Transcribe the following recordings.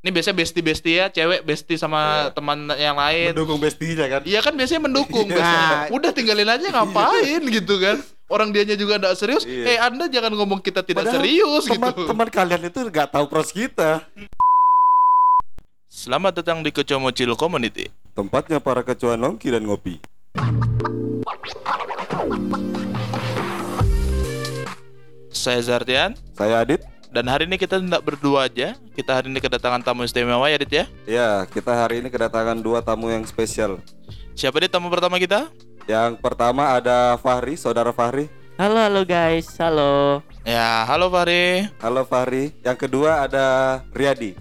Ini biasanya bestie-bestie ya, cewek bestie sama teman yang lain. Mendukung bestinya kan. Iya kan biasanya mendukung. Iya. biasanya. Udah tinggalin aja ngapain gitu kan. Orang dianya juga enggak serius. Iya. Eh Anda jangan ngomong kita tidak Padahal serius teman, gitu. Teman kalian itu nggak tahu pros kita. Selamat datang di Kecomocil Community. Tempatnya para kecoa nongki dan ngopi. Saya Zartian Saya Adit. Dan hari ini kita tidak berdua aja. Kita hari ini kedatangan tamu istimewa ya Dit ya. Ya, kita hari ini kedatangan dua tamu yang spesial. Siapa Dit tamu pertama kita? Yang pertama ada Fahri, saudara Fahri. Halo halo guys, halo. Ya, halo Fahri. Halo Fahri. Yang kedua ada Riyadi.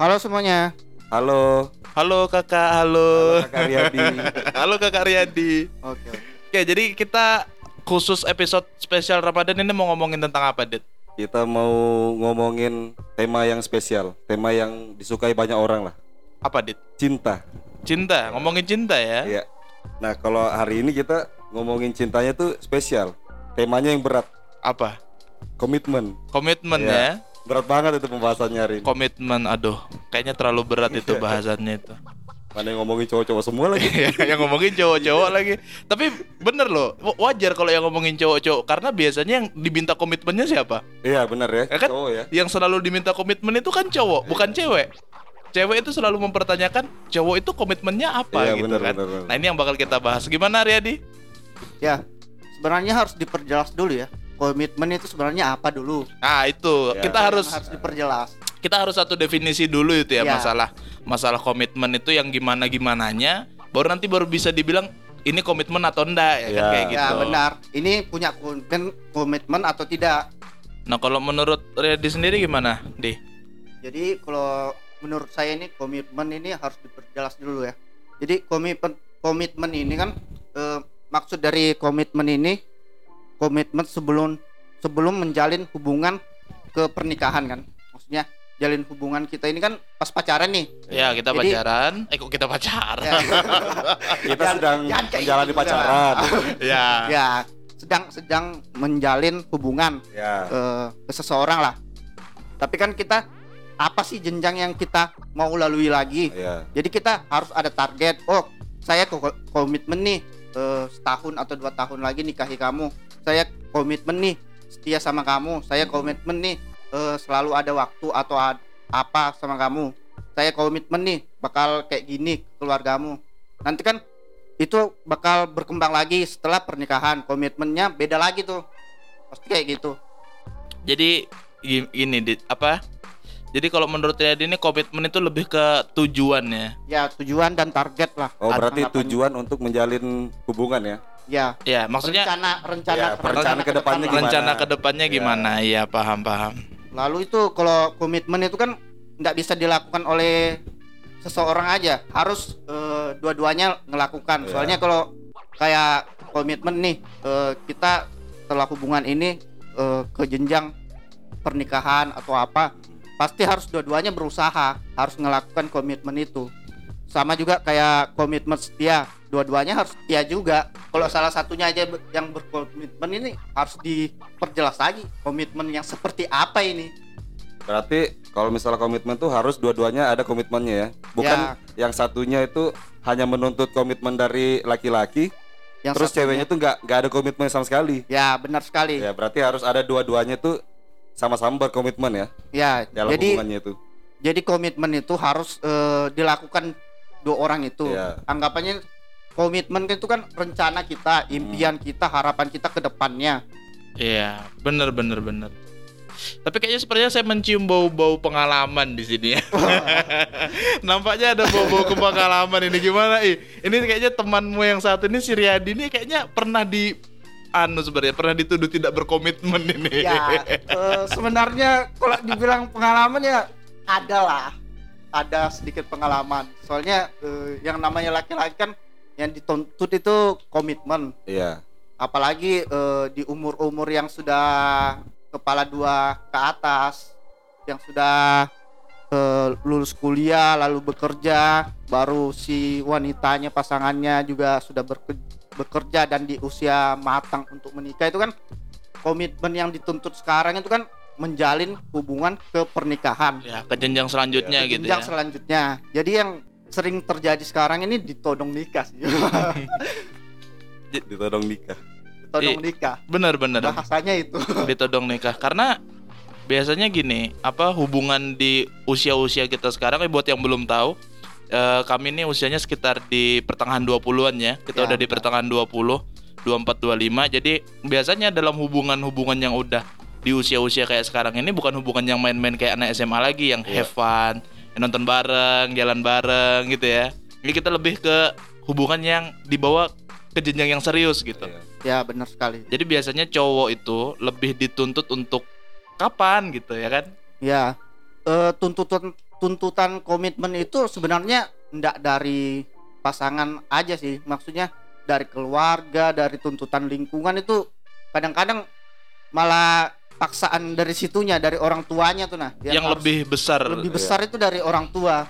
Halo semuanya. Halo. Halo Kakak, halo. Halo Kakak Riyadi. Halo Kakak Riyadi. Oke. Oke, jadi kita khusus episode spesial Ramadan ini mau ngomongin tentang apa, Dit? Kita mau ngomongin tema yang spesial, tema yang disukai banyak orang lah, Apa, Dit? cinta. Cinta, ngomongin cinta ya. Iya. Nah, kalau hari ini kita ngomongin cintanya tuh spesial. Temanya yang berat, Apa? komitmen. Komitmen Iya. ya. Berat banget itu pembahasannya hari ini. Komitmen, aduh, kayaknya terlalu berat itu bahasannya itu. Mana yang ngomongin cowok-cowok semua lagi. yang ngomongin cowok-cowok lagi. Tapi bener loh, wajar kalau yang ngomongin cowok-cowok karena biasanya yang diminta komitmennya siapa? Iya, benar ya. Ya kan? Cowok ya. Yang selalu diminta komitmen itu kan cowok, bukan cewek. Cewek itu selalu mempertanyakan cowok itu komitmennya apa Iya, gitu benar, kan. benar, benar. Nah, ini yang bakal kita bahas. Gimana Riyadi? Ya, sebenarnya harus diperjelas dulu ya. Komitmen itu sebenarnya apa dulu? Nah, itu Ya. kita harus harus diperjelas. Kita harus satu definisi dulu itu ya, Ya. masalah masalah komitmen itu yang gimana gimananya baru nanti baru bisa dibilang ini komitmen atau enggak ya kan Ya. kayak gitu. Ya, benar. Ini punya komitmen komitmen atau tidak? Nah, kalau menurut Riyadi sendiri gimana, Di? Jadi kalau menurut saya ini komitmen ini harus diperjelas dulu ya. Jadi komitmen komitmen ini kan eh, maksud dari komitmen ini komitmen sebelum sebelum menjalin hubungan ke pernikahan kan. Maksudnya jalin hubungan kita ini kan pas pacaran nih. Ya, kita Jadi- pacaran. Eh, kok kita pacaran? Ya, Kita Jangan- sedang kayak menjalani gitu, pacaran. ya. ya sedang sedang menjalin hubungan ya. eh, ke seseorang lah. Tapi kan kita apa sih jenjang yang kita mau lalui lagi? Ya. Jadi kita harus ada target. Oh, saya ko- komitmen nih eh, setahun atau dua tahun lagi nikahi kamu. Saya komitmen nih setia sama kamu. Saya komitmen nih eh, selalu ada waktu atau ad- apa sama kamu. Saya komitmen nih bakal kayak gini ke keluargamu. Nanti kan itu bakal berkembang lagi setelah pernikahan. Komitmennya beda lagi tuh. Pasti kayak gitu. Jadi gini, Dit, apa? Jadi kalau menurut Riyadi ini komitmen itu lebih ke tujuan ya. Ya tujuan dan target lah. Oh, berarti tujuan untuk menjalin hubungan ya. Ya. Ya, maksudnya rencana rencana Ya, rencana ke depannya depan lah. gimana? rencana ke depannya Ya. gimana? Iya, paham, paham. Lalu itu kalau komitmen itu kan nggak bisa dilakukan oleh seseorang aja, harus eh, dua-duanya ngelakukan. Iya. Soalnya kalau kayak komitmen nih eh, kita setelah hubungan ini eh, ke jenjang pernikahan atau apa, pasti harus dua-duanya berusaha, harus ngelakukan komitmen itu. Sama juga kayak komitmen setia, dua-duanya harus setia juga. Kalau salah satunya aja yang berkomitmen ini harus diperjelas lagi komitmen yang seperti apa ini. Berarti kalau misalnya komitmen tuh harus dua-duanya ada komitmennya ya. Bukan yang satunya itu hanya menuntut komitmen dari laki-laki, Yang terus satunya- ceweknya tuh nggak nggak ada komitmen sama sekali. Ya benar sekali. Ya, berarti harus ada dua-duanya tuh sama-sama berkomitmen ya Ya, dalam jadi hubungannya itu. jadi komitmen itu harus eh, dilakukan dua orang itu. Iya. Anggapannya komitmen itu kan rencana kita, Hmm. impian kita, harapan kita ke depannya. Iya, bener bener bener. Tapi kayaknya sepertinya saya mencium bau-bau pengalaman di sini ya. Nampaknya ada bau-bau kepengalaman ini gimana? Ih, ini kayaknya temanmu yang satu ini si Riyadi ini kayaknya pernah di anu sebenarnya pernah dituduh tidak berkomitmen ini. Ya, eh, sebenarnya kalau dibilang pengalaman ya ada lah. Ada sedikit pengalaman. Soalnya eh, yang namanya laki-laki kan yang dituntut itu komitmen. Iya. apalagi eh, di umur-umur yang sudah kepala dua ke atas yang sudah eh, lulus kuliah lalu bekerja baru si wanitanya pasangannya juga sudah bekerja dan di usia matang untuk menikah itu kan komitmen yang dituntut sekarang itu kan menjalin hubungan ke pernikahan. Ya, ke jenjang selanjutnya gitu jenjang ya. selanjutnya. Jadi yang sering terjadi sekarang ini ditodong nikah sih. Ditodong nikah. Ditodong nikah. Bener bener. bahasanya itu. Ditodong nikah. Karena biasanya gini apa hubungan di usia-usia kita sekarang eh, buat yang belum tahu eh, kami ini usianya sekitar di pertengahan 20-an ya. Kita Ya, udah di pertengahan 20 24 25 jadi biasanya dalam hubungan-hubungan yang udah di usia-usia kayak sekarang ini bukan hubungan yang main-main kayak anak SMA lagi yang Iya. have fun yang nonton bareng jalan bareng gitu ya ini kita lebih ke hubungan yang dibawa ke jenjang yang serius gitu Iya. ya benar sekali jadi biasanya cowok itu lebih dituntut untuk kapan gitu ya kan? ya eh, tuntutan tuntutan komitmen itu sebenarnya tidak dari pasangan aja sih maksudnya dari keluarga dari tuntutan lingkungan itu kadang-kadang malah paksaan dari situnya dari orang tuanya tuh nah Yang, harus- lebih besar. lebih besar itu dari orang tua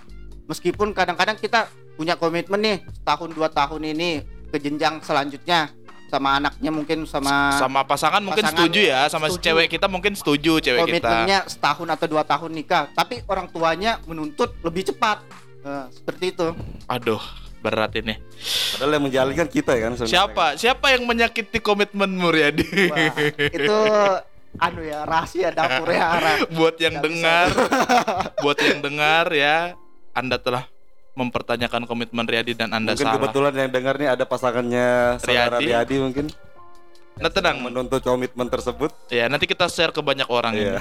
meskipun kadang-kadang kita punya komitmen nih setahun dua tahun ini ke jenjang selanjutnya sama anaknya mungkin sama, sama pasangan mungkin pasangan setuju ya, sama si setuju. cewek kita mungkin setuju cewek kita. komitmennya setahun atau dua tahun nikah tapi orang tuanya menuntut lebih cepat Nah, seperti itu Aduh, berat ini. padahal yang menjalinkan kita ya kan sebenarnya. Siapa? Siapa yang menyakiti komitmenmu Riyadi? Wah, itu anu ya rahasia dapur ya Ara. buat yang bisa. dengar, buat yang dengar ya, Anda telah mempertanyakan komitmen Riyadi dan Anda mungkin salah. kebetulan yang dengar nih ada pasangannya saudara Riyadi. Riyadi mungkin Nah, tenang. menuntut komitmen tersebut Ya, nanti kita share ke banyak orang ini.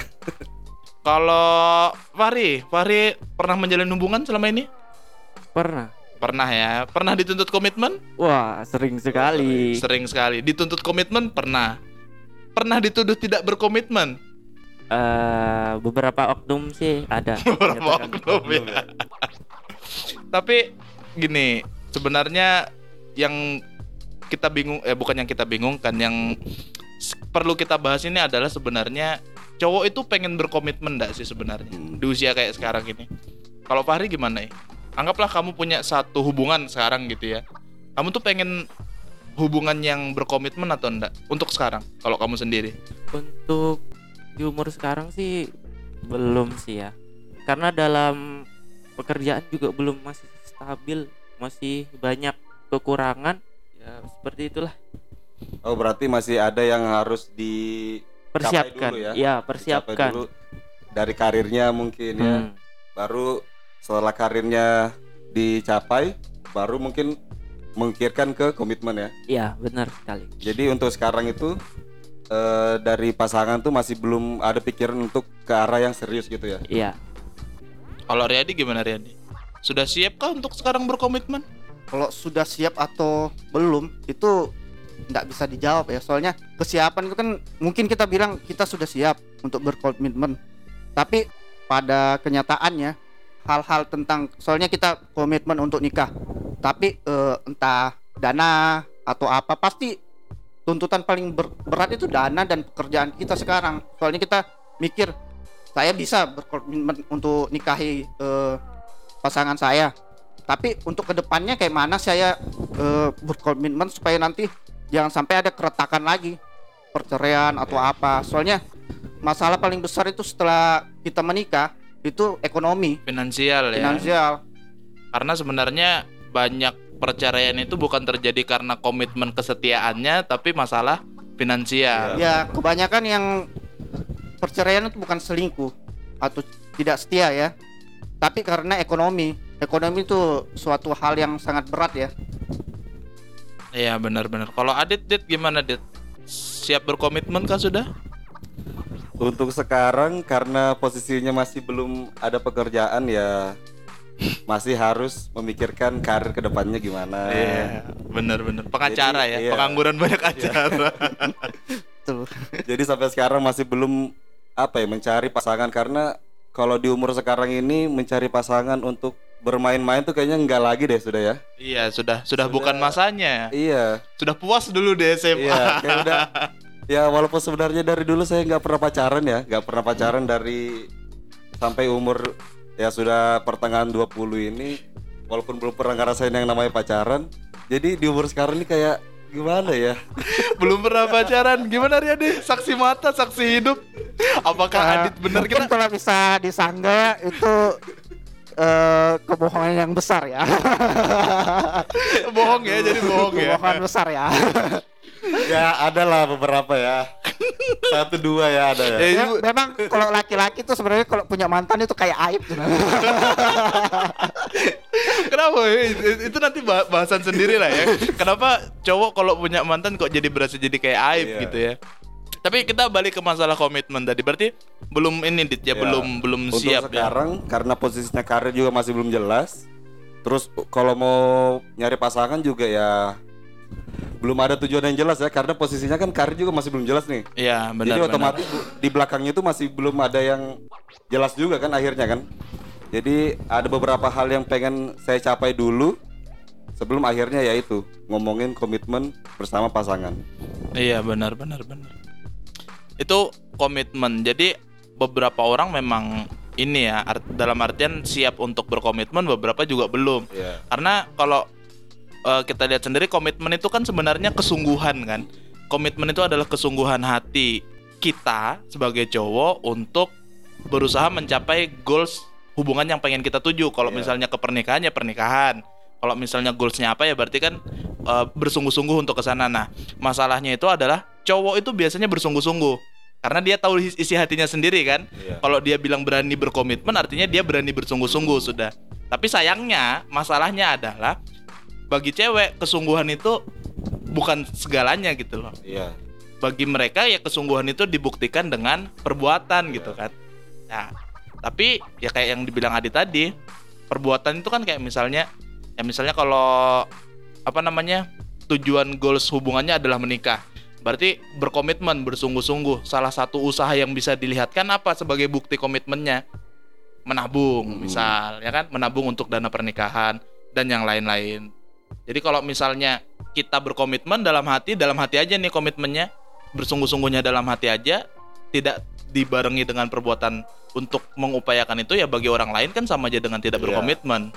Kalau Fahri, Fahri pernah menjalin hubungan selama ini? Pernah. Pernah ya. Pernah dituntut komitmen? Wah, sering sekali. Sering sekali. Dituntut komitmen pernah. Pernah dituduh tidak berkomitmen? Eh, beberapa oknum sih ada. Beberapa Menyatakan oknum ya. Tapi gini, sebenarnya yang kita bingung eh bukan yang kita bingung kan yang perlu kita bahas ini adalah sebenarnya cowok itu pengen berkomitmen enggak sih sebenarnya Hmm. di usia kayak sekarang ini. Kalau Fahri gimana ya? Anggaplah kamu punya satu hubungan sekarang gitu ya. Kamu tuh pengen hubungan yang berkomitmen atau enggak untuk sekarang kalau kamu sendiri? Untuk di umur sekarang sih belum sih ya. Karena dalam pekerjaan juga belum masih stabil, masih banyak kekurangan. Ya, seperti itulah. oh berarti masih ada yang harus di Persiapkan. dulu ya. Ya, persiapkan. dulu dari karirnya mungkin ya Hmm. baru setelah karirnya dicapai baru mungkin mengikirkan ke komitmen ya Iya, benar sekali. jadi untuk sekarang itu eh, dari pasangan tuh masih belum ada pikiran untuk ke arah yang serius gitu ya Iya. Kalau Riyadi gimana Riyadi? Sudah siapkah untuk sekarang berkomitmen? kalau sudah siap atau belum itu nggak bisa dijawab ya soalnya kesiapan itu kan mungkin kita bilang kita sudah siap untuk berkomitmen tapi pada kenyataannya hal-hal tentang soalnya kita komitmen untuk nikah. Tapi eh, entah dana atau apa pasti tuntutan paling ber- berat itu dana dan pekerjaan kita sekarang. Soalnya kita mikir saya bisa berkomitmen untuk nikahi eh, pasangan saya. Tapi untuk ke depannya kayak mana saya eh, berkomitmen supaya nanti jangan sampai ada keretakan lagi perceraian atau apa. Soalnya masalah paling besar itu setelah kita menikah itu ekonomi Finansial ya. finansial Karena sebenarnya banyak perceraian itu bukan terjadi karena komitmen kesetiaannya tapi masalah finansial. ya kebanyakan yang perceraian itu bukan selingkuh atau tidak setia ya tapi karena ekonomi ekonomi itu suatu hal yang sangat berat ya Iya benar-benar. Kalau Adit Dit gimana Dit? Siap berkomitmen kah sudah? Untuk sekarang karena posisinya masih belum ada pekerjaan ya masih harus memikirkan karir ke depannya gimana Iya, benar-benar. Pengacara Jadi, ya, iya. pengangguran banyak acara. tuh jadi sampai sekarang masih belum apa ya mencari pasangan karena kalau di umur sekarang ini mencari pasangan untuk bermain-main tuh kayaknya enggak lagi deh sudah ya iya, sudah, sudah Sudah. bukan masanya. iya Sudah puas dulu di SMA. Iya, kayak udah. Ya walaupun sebenarnya dari dulu saya nggak pernah pacaran ya, nggak pernah pacaran dari sampai umur ya sudah pertengahan 20 ini, walaupun belum pernah ngerasain yang namanya pacaran. Jadi di umur sekarang ini kayak gimana ya? Belum pernah pacaran. Gimana Riyadi? Saksi mata, saksi hidup. Apakah Nah, Adit mungkin kita kalau bisa disangga itu eh, kebohongan yang besar ya. bohong ya jadi bohong ya. kebohongan besar ya. ya ada lah beberapa ya satu dua ya ada ya Ya, Ya, memang kalau laki-laki tuh sebenarnya kalau punya mantan itu kayak aib kenapa ya? Itu- Itu nanti bah- bahasan sendiri lah ya. Kenapa cowok kalau punya mantan kok jadi berasa jadi kayak aib Iya. gitu ya. Tapi kita balik ke masalah komitmen tadi. Berarti belum ini dit ya, Ya. belum belum Untuk siap ya. sekarang karena posisinya karir juga masih belum jelas. Terus kalau mau nyari pasangan juga ya belum ada tujuan yang jelas ya karena posisinya kan karir juga masih belum jelas nih. Iya, benar Jadi benar. otomatis bu- di belakangnya itu masih belum ada yang jelas juga kan akhirnya kan. Jadi ada beberapa hal yang pengen saya capai dulu sebelum akhirnya yaitu ngomongin komitmen bersama pasangan. Iya, benar benar benar. Itu komitmen. Jadi beberapa orang memang ini ya art- dalam artian siap untuk berkomitmen, beberapa juga belum. Iya. Karena kalau eh, kita lihat sendiri komitmen itu kan sebenarnya kesungguhan kan. Komitmen itu adalah kesungguhan hati kita sebagai cowok untuk berusaha mencapai goals hubungan yang pengen kita tuju. Kalau Iya. misalnya ke pernikahan ya pernikahan. Kalau misalnya goalsnya apa ya berarti kan eh, bersungguh-sungguh untuk ke sana. Nah, masalahnya itu adalah cowok itu biasanya bersungguh-sungguh karena dia tahu is- isi hatinya sendiri kan. Iya. Kalau dia bilang berani berkomitmen artinya dia berani bersungguh-sungguh sudah. Tapi sayangnya masalahnya adalah bagi cewek kesungguhan itu bukan segalanya gitu loh. Iya. Bagi mereka ya kesungguhan itu dibuktikan dengan perbuatan gitu kan. Nah, tapi ya kayak yang dibilang Adi tadi, perbuatan itu kan kayak misalnya ya misalnya kalau apa namanya? tujuan goals hubungannya adalah menikah. Berarti berkomitmen, bersungguh-sungguh. Salah satu usaha yang bisa dilihatkan apa sebagai bukti komitmennya? Menabung, Hmm. misal, ya kan? Menabung untuk dana pernikahan dan yang lain-lain. Jadi kalau misalnya kita berkomitmen dalam hati, dalam hati aja nih komitmennya, bersungguh-sungguhnya dalam hati aja, tidak dibarengi dengan perbuatan untuk mengupayakan itu ya bagi orang lain kan sama aja dengan tidak Iya. berkomitmen.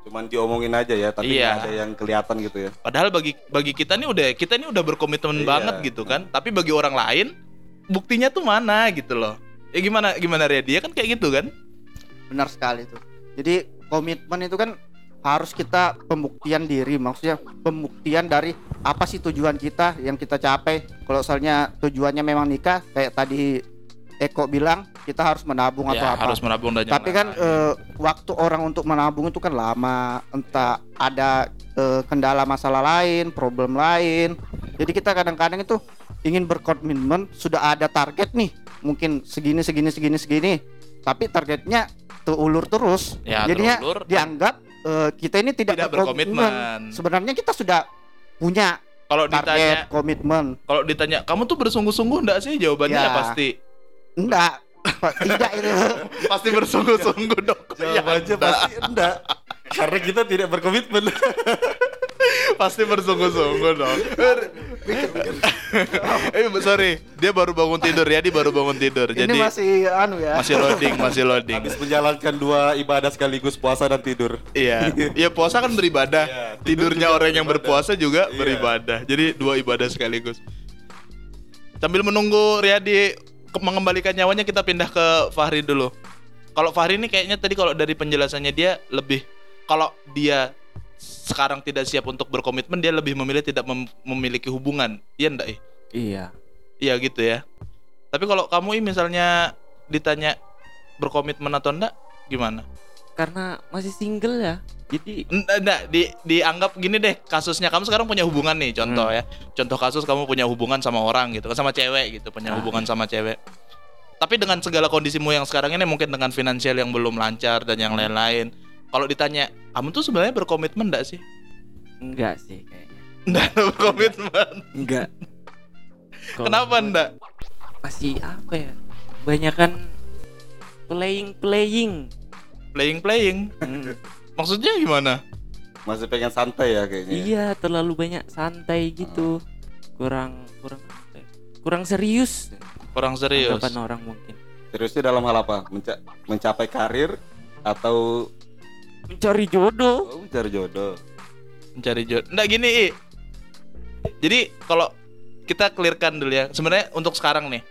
Cuman diomongin aja ya, tapi Iya. nggak ada yang kelihatan gitu ya. Padahal bagi bagi kita nih udah kita ini udah berkomitmen Iya. banget gitu kan. Tapi bagi orang lain buktinya tuh mana gitu loh. Ya gimana gimana Ria? Dia kan kayak gitu kan? Benar sekali tuh. Jadi komitmen itu kan harus kita pembuktian diri, maksudnya pembuktian dari apa sih tujuan kita yang kita capai. Kalau misalnya tujuannya memang nikah, kayak tadi Eko bilang kita harus menabung atau Ya, apa. harus menabung dan Tapi kan eh, waktu orang untuk menabung itu kan lama, entah ada eh, kendala masalah lain, problem lain. Jadi kita kadang-kadang itu ingin berkomitmen, sudah ada target nih, mungkin segini segini segini segini. Tapi targetnya terulur terus. Ya, Jadinya terulur. dianggap eh, kita ini tidak, Tidak berkomitmen. Sebenarnya kita sudah punya kalau ditanya komitmen. kalau ditanya kamu tuh bersungguh-sungguh enggak sih? Jawabannya Ya. ya pasti Enggak, tidak itu. pasti bersungguh-sungguh dong. Ya, Jawabannya enggak. pasti enggak. Karena kita tidak berkomitmen. pasti bersungguh-sungguh dong. eh sorry, dia baru bangun tidur ya, dia baru bangun tidur. ini Jadi masih anu ya. masih loading, masih loading. Habis menjalankan dua ibadah sekaligus puasa dan tidur. Iya, ya puasa kan beribadah. Iya, tidur Tidurnya orang yang beribadah. berpuasa juga Iya. beribadah. Jadi dua ibadah sekaligus. Sambil menunggu Riyadi mengembalikan nyawanya kita pindah ke Fahri dulu. Kalau Fahri ini kayaknya tadi kalau dari penjelasannya dia lebih kalau dia sekarang tidak siap untuk berkomitmen dia lebih memilih tidak mem- memiliki hubungan. Iya enggak eh? Iya. Iya gitu ya. Tapi kalau kamu ini misalnya ditanya berkomitmen atau enggak gimana? Karena masih single ya. Jadi Enggak, enggak, di, dianggap gini deh kasusnya kamu sekarang punya hubungan nih contoh ya contoh kasus kamu punya hubungan sama orang gitu kan sama cewek gitu punya Ah, hubungan sama cewek tapi dengan segala kondisimu yang sekarang ini mungkin dengan finansial yang belum lancar dan yang lain-lain kalau ditanya kamu tuh sebenarnya berkomitmen enggak sih enggak sih kayaknya. enggak berkomitmen Enggak. kenapa enggak Masih apa ya? Banyak kan playing playing. playing playing Hmm, maksudnya gimana Masih pengen santai ya kayaknya. iya, terlalu banyak santai gitu. Kurang kurang apa ya? Kurang serius. kurang serius Anggapan orang mungkin. Seriusnya dalam hal apa? Menca- mencapai karir atau Mencari jodoh. oh, mencari jodoh? mencari jodoh. Enggak gini, I. Jadi kalau kita clearkan dulu ya. Sebenarnya untuk sekarang nih.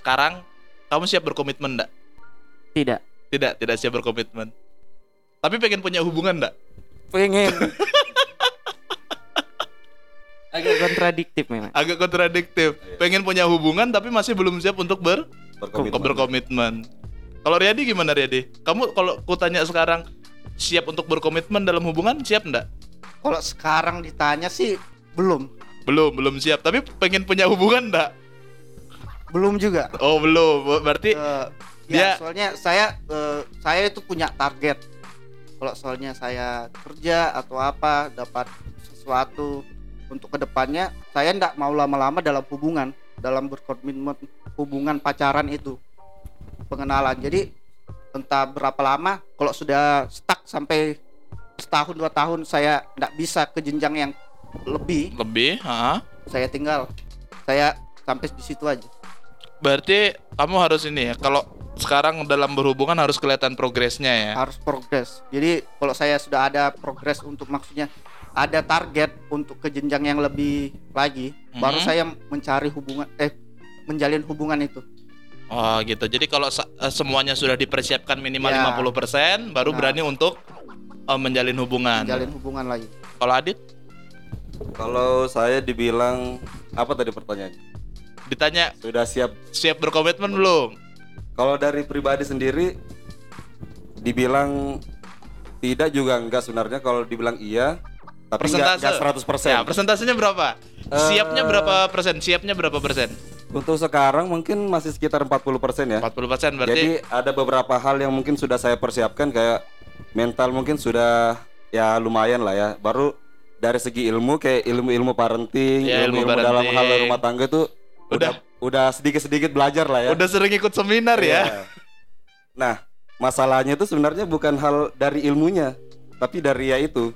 Sekarang kamu siap berkomitmen enggak? Tidak. Tidak, tidak siap berkomitmen. Tapi pengen punya hubungan enggak? Pengen. Agak kontradiktif memang. Agak kontradiktif. Pengen punya hubungan tapi masih belum siap untuk ber Berkomitmen. berkomitmen. Kalau Riyadi gimana Riyadi? Kamu kalau ku tanya sekarang siap untuk berkomitmen dalam hubungan siap enggak? Kalau sekarang ditanya sih belum, Belum, belum siap. Tapi pengen punya hubungan enggak? belum juga. Oh, belum. Berarti Dia- ya, soalnya saya eh, saya itu punya target. Kalau soalnya saya kerja atau apa dapat sesuatu untuk ke depannya, saya ndak mau lama-lama dalam hubungan, dalam berkomitmen hubungan pacaran itu pengenalan. Jadi entah berapa lama, kalau sudah stuck sampai setahun dua tahun saya ndak bisa ke jenjang yang lebih, lebih, ha? saya tinggal. Saya sampai di situ aja. Berarti kamu harus ini ya. Kalau sekarang dalam berhubungan harus kelihatan progresnya ya. harus progres. Jadi kalau saya sudah ada progres untuk maksudnya ada target untuk ke jenjang yang lebih lagi, baru Mhm. saya mencari hubungan eh menjalin hubungan itu. Oh gitu. Jadi kalau eh, semuanya sudah dipersiapkan minimal Ya. 50%, baru Nah. berani untuk eh, menjalin hubungan. Menjalin hubungan lagi. Kalau Adit Kalau saya dibilang apa tadi pertanyaannya? ditanya Sudah siap? siap berkomitmen belum? Kalau dari pribadi sendiri dibilang tidak juga enggak sebenarnya kalau dibilang iya tapi Persentase? enggak 100%. Ya, persentasenya berapa? Siapnya Eh. berapa persen? Siapnya berapa persen? Untuk sekarang mungkin masih sekitar 40% ya. 40 persen berarti. Jadi ada beberapa hal yang mungkin sudah saya persiapkan kayak mental mungkin sudah ya lumayan lah ya. Baru dari segi ilmu kayak ilmu-ilmu parenting, Ya, ilmu ilmu-ilmu dalam hal rumah tangga tuh Udah. udah sedikit-sedikit belajar lah ya. Udah sering ikut seminar ya? Iya. Nah, masalahnya itu sebenarnya bukan hal dari ilmunya, tapi dari ya itu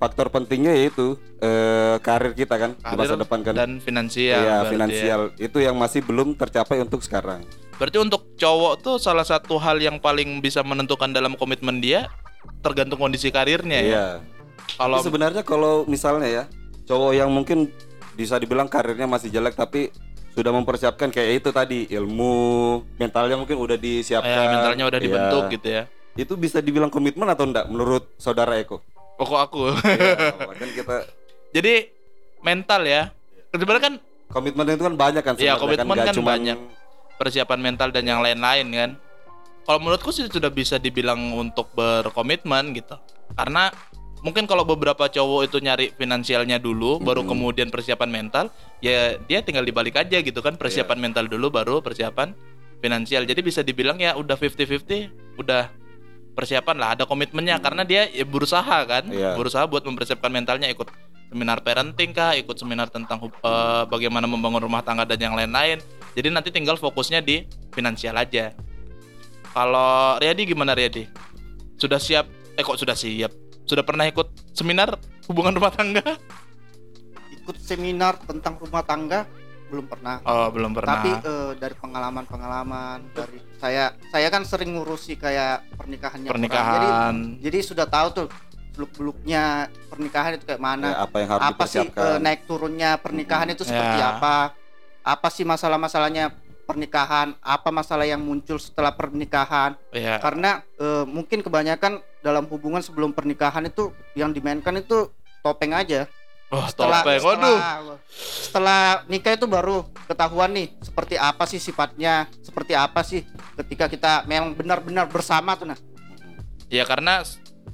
faktor pentingnya yaitu eh, karir kita kan di masa Karir depan kan. Dan finansial. Iya, ya. finansial itu yang masih belum tercapai untuk sekarang. Berarti untuk cowok tuh salah satu hal yang paling bisa menentukan dalam komitmen dia tergantung kondisi karirnya ya. Iya. Kalau Tapi sebenarnya kalau misalnya ya cowok yang mungkin bisa dibilang karirnya masih jelek tapi sudah mempersiapkan kayak itu tadi ilmu mentalnya mungkin udah disiapkan ya, mentalnya udah Iya. dibentuk gitu ya. itu bisa dibilang komitmen atau enggak menurut saudara Eko Pokok aku. Iya, kan kita Jadi mental ya. Sebenarnya kan komitmen itu kan banyak kan Iya, sebenarnya komitmen nggak kan cuman- banyak. persiapan mental dan yang lain-lain kan. Kalau menurutku sih sudah bisa dibilang untuk berkomitmen gitu. Karena mungkin kalau beberapa cowok itu nyari finansialnya dulu, baru kemudian persiapan mental, ya dia tinggal dibalik aja gitu kan. Persiapan Iya. mental dulu, baru persiapan finansial. Jadi bisa dibilang ya udah 50-50, udah persiapan lah, ada komitmennya karena dia ya berusaha kan, Iya. berusaha buat mempersiapkan mentalnya ikut seminar parenting kah, ikut seminar tentang eh, bagaimana membangun rumah tangga dan yang lain-lain. Jadi nanti tinggal fokusnya di finansial aja. Kalau Riyadi gimana Riyadi? Sudah siap? Eh kok sudah siap? Sudah pernah ikut seminar hubungan rumah tangga? Ikut seminar tentang rumah tangga belum pernah. Oh belum pernah. Tapi eh, dari pengalaman-pengalaman dari saya saya kan sering ngurusi kayak pernikahannya orang. Jadi Pernikahan. jadi sudah tahu tuh beluk-beluknya pernikahan itu kayak mana. Ya, apa yang harus apa sih eh, naik turunnya pernikahan itu seperti Ya. apa? Apa sih masalah-masalahnya pernikahan? Apa masalah yang muncul setelah pernikahan? ya. Karena eh, mungkin kebanyakan dalam hubungan sebelum pernikahan itu yang dimainkan itu topeng aja. Oh, Setelah topeng. Waduh. setelah, setelah nikah itu baru ketahuan nih seperti apa sih sifatnya, seperti apa sih ketika kita memang benar-benar bersama tuh nah. Ya karena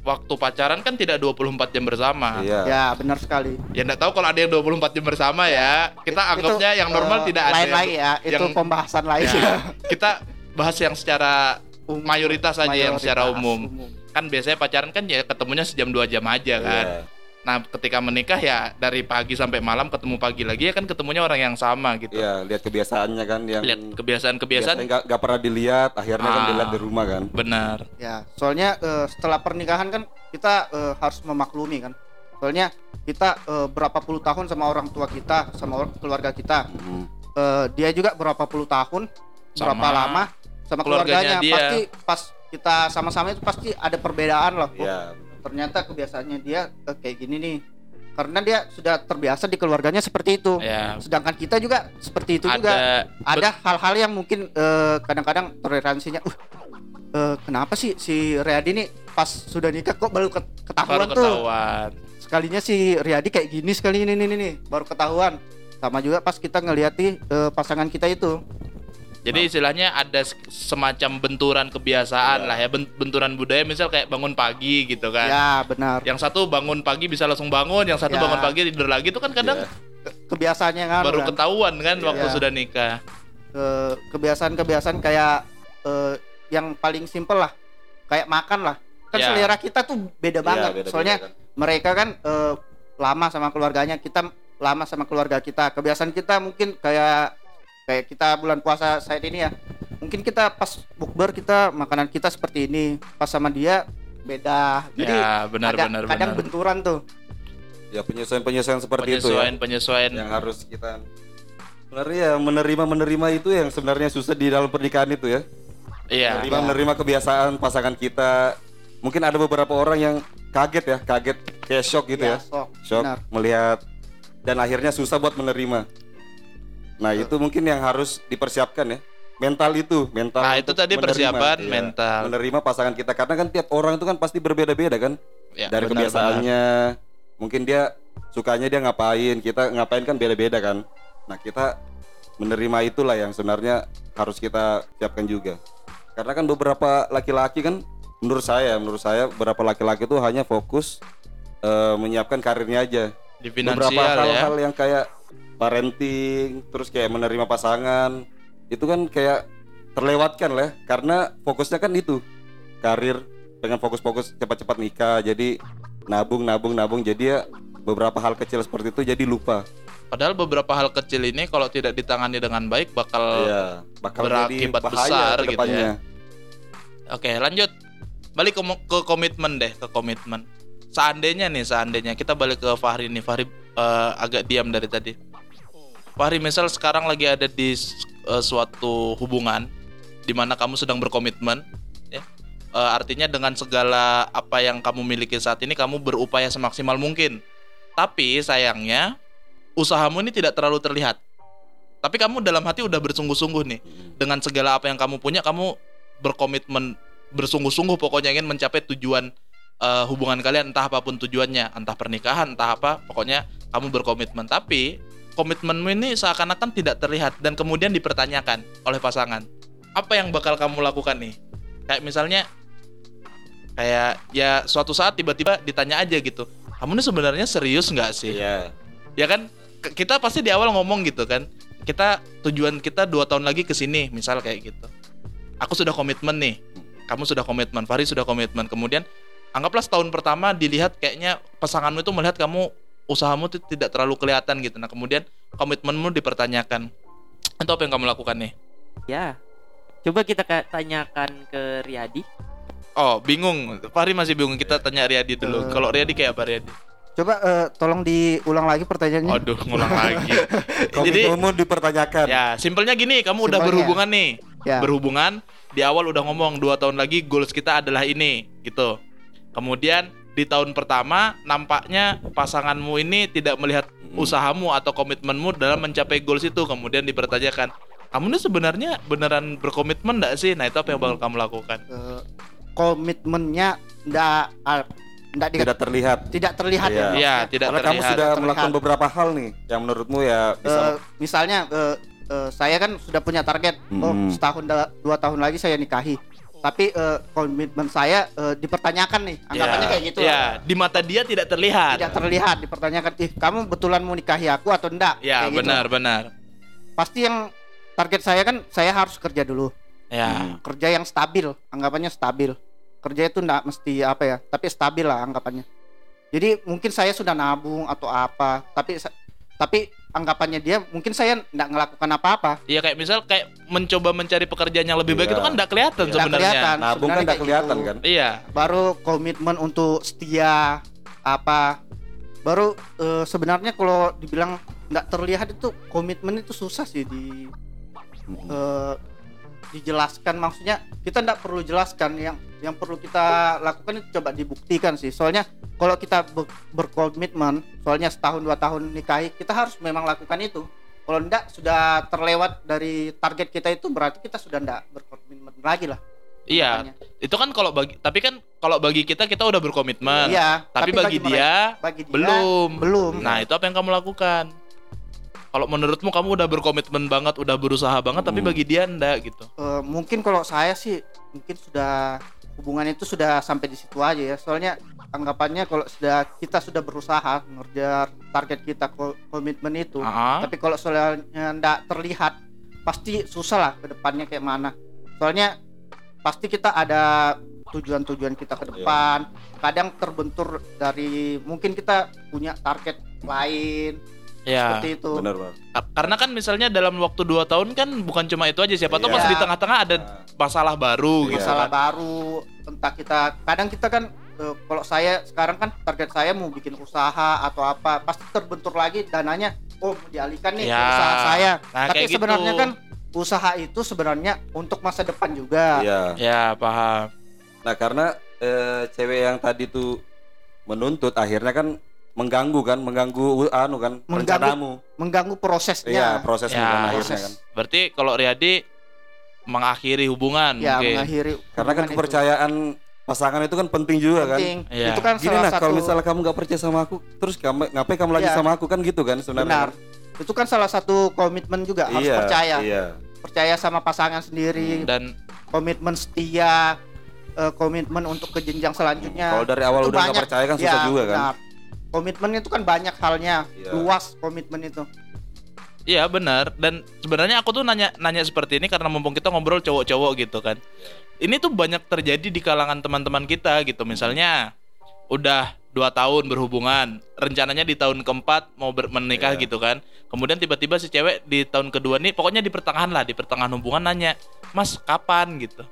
waktu pacaran kan tidak 24 jam bersama. iya Ya, benar sekali. Ya enggak tahu kalau ada yang 24 jam bersama ya. Kita Itu, anggapnya yang normal eh, tidak ada. lain yang- lagi ya, itu yang- pembahasan lain. Ya, kita bahas yang secara Umum. mayoritas aja yang secara Mayoritas, umum. Kan biasanya pacaran kan ya ketemunya sejam dua jam aja kan. Iya. Nah, ketika menikah ya dari pagi sampai malam ketemu pagi lagi ya kan ketemunya orang yang sama gitu. Iya, lihat kebiasaannya kan yang Lihat kebiasaan-kebiasaan biasanya nggak nggak pernah dilihat akhirnya kan Ah. dilihat di rumah kan benar. Ya, soalnya eh, setelah pernikahan kan kita eh, harus memaklumi kan. Soalnya kita eh, berapa puluh tahun sama orang tua kita, sama keluarga kita. Mhm. Eh, dia juga berapa puluh tahun, berapa Sama lama sama keluarganya keluarganya. dia. Pasti pas kita sama-sama itu pasti ada perbedaan loh. Oh, Iya. Ternyata kebiasaannya dia eh, kayak gini nih. karena dia sudah terbiasa di keluarganya seperti itu. Ya. Sedangkan kita juga seperti itu juga. Ada Ada hal-hal yang mungkin eh, kadang-kadang toleransinya, uh, eh, kenapa sih si Riyadi ini pas sudah nikah kok baru ket- ketahuan baru tuh. ketahuan. Sekalinya si Riyadi kayak gini sekali ini ini nih baru ketahuan. Sama juga pas kita ngeliati eh, pasangan kita itu. Jadi istilahnya ada semacam benturan kebiasaan lah ya, ben- benturan budaya misal kayak bangun pagi gitu kan. Ya benar. Yang satu bangun pagi bisa langsung bangun, yang satu Ya. bangun pagi tidur lagi itu kan kadang. Ke- kebiasaannya kan. baru kan. ketahuan kan waktu Iya. sudah nikah. Eh, kebiasaan-kebiasaan kayak eh, yang paling simpel lah kayak makan lah kan Ya. selera kita tuh beda Iya, banget beda-beda soalnya kan. mereka kan eh, lama sama keluarganya kita lama sama keluarga kita kebiasaan kita mungkin kayak kayak kita bulan puasa saat ini ya mungkin kita pas bukber kita makanan kita seperti ini pas sama dia beda jadi ya benar ada- benar kadang benar. benturan tuh ya penyesuaian-penyesuaian seperti itu ya Penyesuaian penyesuaian. yang harus kita sebenarnya ya menerima menerima itu yang sebenarnya susah di dalam pernikahan itu ya Iya. menerima menerima kebiasaan pasangan kita mungkin ada beberapa orang yang kaget ya kaget kayak shock gitu ya, sok shock benar. melihat dan akhirnya susah buat menerima nah itu mungkin yang harus dipersiapkan ya. Mental itu mental Nah, itu tadi menerima, persiapan iya. mental. menerima pasangan kita. Karena kan tiap orang itu kan pasti berbeda-beda kan? Ya, dari benar, kebiasaannya. mungkin dia sukanya dia ngapain kita ngapain kan beda-beda kan? Nah kita menerima itulah yang sebenarnya harus kita siapkan juga. Karena kan beberapa laki-laki kan menurut saya menurut saya beberapa laki-laki itu hanya fokus eh, menyiapkan karirnya aja. Di beberapa finansial ya. hal-hal yang kayak parenting terus kayak menerima pasangan itu kan kayak terlewatkan lah karena fokusnya kan itu karir pengen fokus-fokus cepat-cepat nikah jadi nabung nabung nabung jadi ya beberapa hal kecil seperti itu jadi lupa Padahal beberapa hal kecil ini kalau tidak ditangani dengan baik bakal Iya, bakal berakibat besar gitu ya. Oke, lanjut. Balik ke, ke komitmen deh, ke komitmen. Seandainya nih, seandainya kita balik ke Fahri nih. Fahri eh, agak diam dari tadi. Fahri misal sekarang lagi ada di eh, suatu hubungan di mana kamu sedang berkomitmen ya. Eh, artinya dengan segala apa yang kamu miliki saat ini kamu berupaya semaksimal mungkin. Tapi sayangnya usahamu ini tidak terlalu terlihat. Tapi kamu dalam hati udah bersungguh-sungguh nih dengan segala apa yang kamu punya kamu berkomitmen bersungguh-sungguh pokoknya ingin mencapai tujuan eh, hubungan kalian entah apa pun tujuannya entah pernikahan entah apa pokoknya kamu berkomitmen. Tapi komitmenmu ini seakan-akan tidak terlihat dan kemudian dipertanyakan oleh pasangan. Apa yang bakal kamu lakukan nih? Kayak misalnya kayak ya suatu saat tiba-tiba ditanya aja gitu kamu ini sebenarnya serius nggak sih? Iya. ya kan? Kita pasti di awal ngomong gitu kan. Kita tujuan kita dua tahun lagi ke sini misal kayak gitu. Aku sudah komitmen nih. Kamu sudah komitmen Fahri sudah komitmen. Kemudian anggaplah setahun pertama dilihat kayaknya pasanganmu itu melihat kamu usahamu itu tidak terlalu kelihatan gitu. Nah kemudian komitmenmu dipertanyakan. Itu apa yang kamu lakukan nih? Ya. Coba kita ka- tanyakan ke Riyadi. oh bingung. Fahri masih bingung. Kita tanya Riyadi dulu. Eh. kalau Riyadi kayak apa Riyadi? Coba eh, tolong diulang lagi pertanyaannya. Aduh ngulang lagi. Jadi Komitmenmu dipertanyakan. ya simpelnya gini kamu udah Simpelnya. berhubungan nih. Ya. Berhubungan di awal udah ngomong dua tahun lagi goals kita adalah ini gitu kemudian di tahun pertama nampaknya pasanganmu ini tidak melihat usahamu atau komitmenmu dalam mencapai goals itu kemudian dipertanyakan kamu ini sebenarnya beneran berkomitmen enggak sih nah itu apa yang bakal kamu lakukan eh, komitmennya ndak ah, ndak di- Tidak terlihat. tidak terlihat Iya. ya Iya tidak Karena kamu terlihat sudah Terlihat. melakukan beberapa hal nih yang menurutmu ya bisa Eh, misalnya eh, eh, saya kan sudah punya target oh Hmm. setahun da- dua tahun lagi saya nikahi tapi eh, komitmen saya eh, dipertanyakan nih anggapannya Ya, kayak gitu. lah. di mata dia tidak terlihat. Tidak terlihat dipertanyakan ih kamu betulan mau nikahi aku atau enggak? Ya Kayak gitu. benar benar. Pasti yang target saya kan saya harus kerja dulu. Ya. Kerja yang stabil anggapannya stabil. Kerja itu enggak mesti apa ya tapi stabil lah anggapannya. Jadi mungkin saya sudah nabung atau apa tapi tapi anggapannya dia mungkin saya enggak ngelakukan apa-apa Iya kayak misal kayak mencoba mencari pekerjaan yang lebih baik Iya. itu kan tidak kelihatan Nggak sebenarnya kelihatan. nabung kan tidak kayak kelihatan gitu. kan. iya baru komitmen untuk setia apa baru eh, sebenarnya kalau dibilang nggak terlihat itu komitmen itu susah sih di eh, dijelaskan maksudnya kita tidak perlu jelaskan yang yang perlu kita lakukan itu coba dibuktikan sih soalnya kalau kita ber- berkomitmen soalnya setahun dua tahun nikahi kita harus memang lakukan itu kalau tidak sudah terlewat dari target kita itu berarti kita sudah tidak berkomitmen lagi lah Iya, makanya. itu kan kalau bagi tapi kan kalau bagi kita kita udah berkomitmen. iya Tapi, bagi, mereka- dia bagi dia belum. belum Nah, itu apa yang kamu lakukan? Kalau menurutmu kamu udah berkomitmen banget, udah berusaha banget tapi Hmm. bagi dia enggak gitu. Eh, mungkin kalau saya sih mungkin sudah hubungan itu sudah sampai di situ aja ya. Soalnya anggapannya kalau sudah kita sudah berusaha ngejar target kita ko- komitmen itu. Ah, tapi kalau soalnya ndak terlihat pasti susah lah ke depannya kayak mana. Soalnya pasti kita ada tujuan-tujuan kita ke depan. Kadang terbentur dari mungkin kita punya target lain ya. seperti itu benar benar Ka- Karena kan misalnya dalam waktu 2 tahun kan bukan cuma itu aja, siapa tahu Iya. pas di tengah-tengah ada Nah, masalah baru gitu. masalah kan. baru entah kita kadang kita kan eh, kalau saya sekarang kan target saya mau bikin usaha atau apa pasti terbentur lagi dananya oh mau dialihkan nih ke Ya. usaha saya Nah, tapi kayak gitu. sebenarnya kan usaha itu sebenarnya untuk masa depan juga iya Ya, paham. nah karena eh, cewek yang tadi tuh menuntut akhirnya kan mengganggu kan mengganggu anu kan Mengganggu rencanamu mengganggu iya prosesnya proses Ya, kan proses. kan Berarti kalau Riyadi mengakhiri hubungan ya mungkin. mengakhiri karena kan hubungan itu. kepercayaan pasangan itu kan penting juga kan penting Iya. itu kan gini salah nah satu kalau misalnya kamu nggak percaya sama aku terus kamu ngapain kamu lagi Iya. sama aku kan gitu kan sebenarnya benar kan? itu kan salah satu komitmen juga harus iya, percaya iya percaya sama pasangan sendiri dan komitmen setia eh, komitmen untuk ke jenjang selanjutnya kalau dari awal Itu udah nggak percaya kan susah Ya, juga kan benar. Komitmen itu kan banyak halnya, Iya. luas komitmen itu. Iya benar dan sebenarnya aku tuh nanya nanya seperti ini karena mumpung kita ngobrol cowok-cowok gitu kan. Ini tuh banyak terjadi di kalangan teman-teman kita gitu. Misalnya udah dua tahun berhubungan, rencananya di tahun keempat mau ber- menikah Iya. gitu kan. Kemudian tiba-tiba si cewek di tahun kedua nih, pokoknya di pertengahan lah, di pertengahan hubungan nanya, Mas kapan gitu.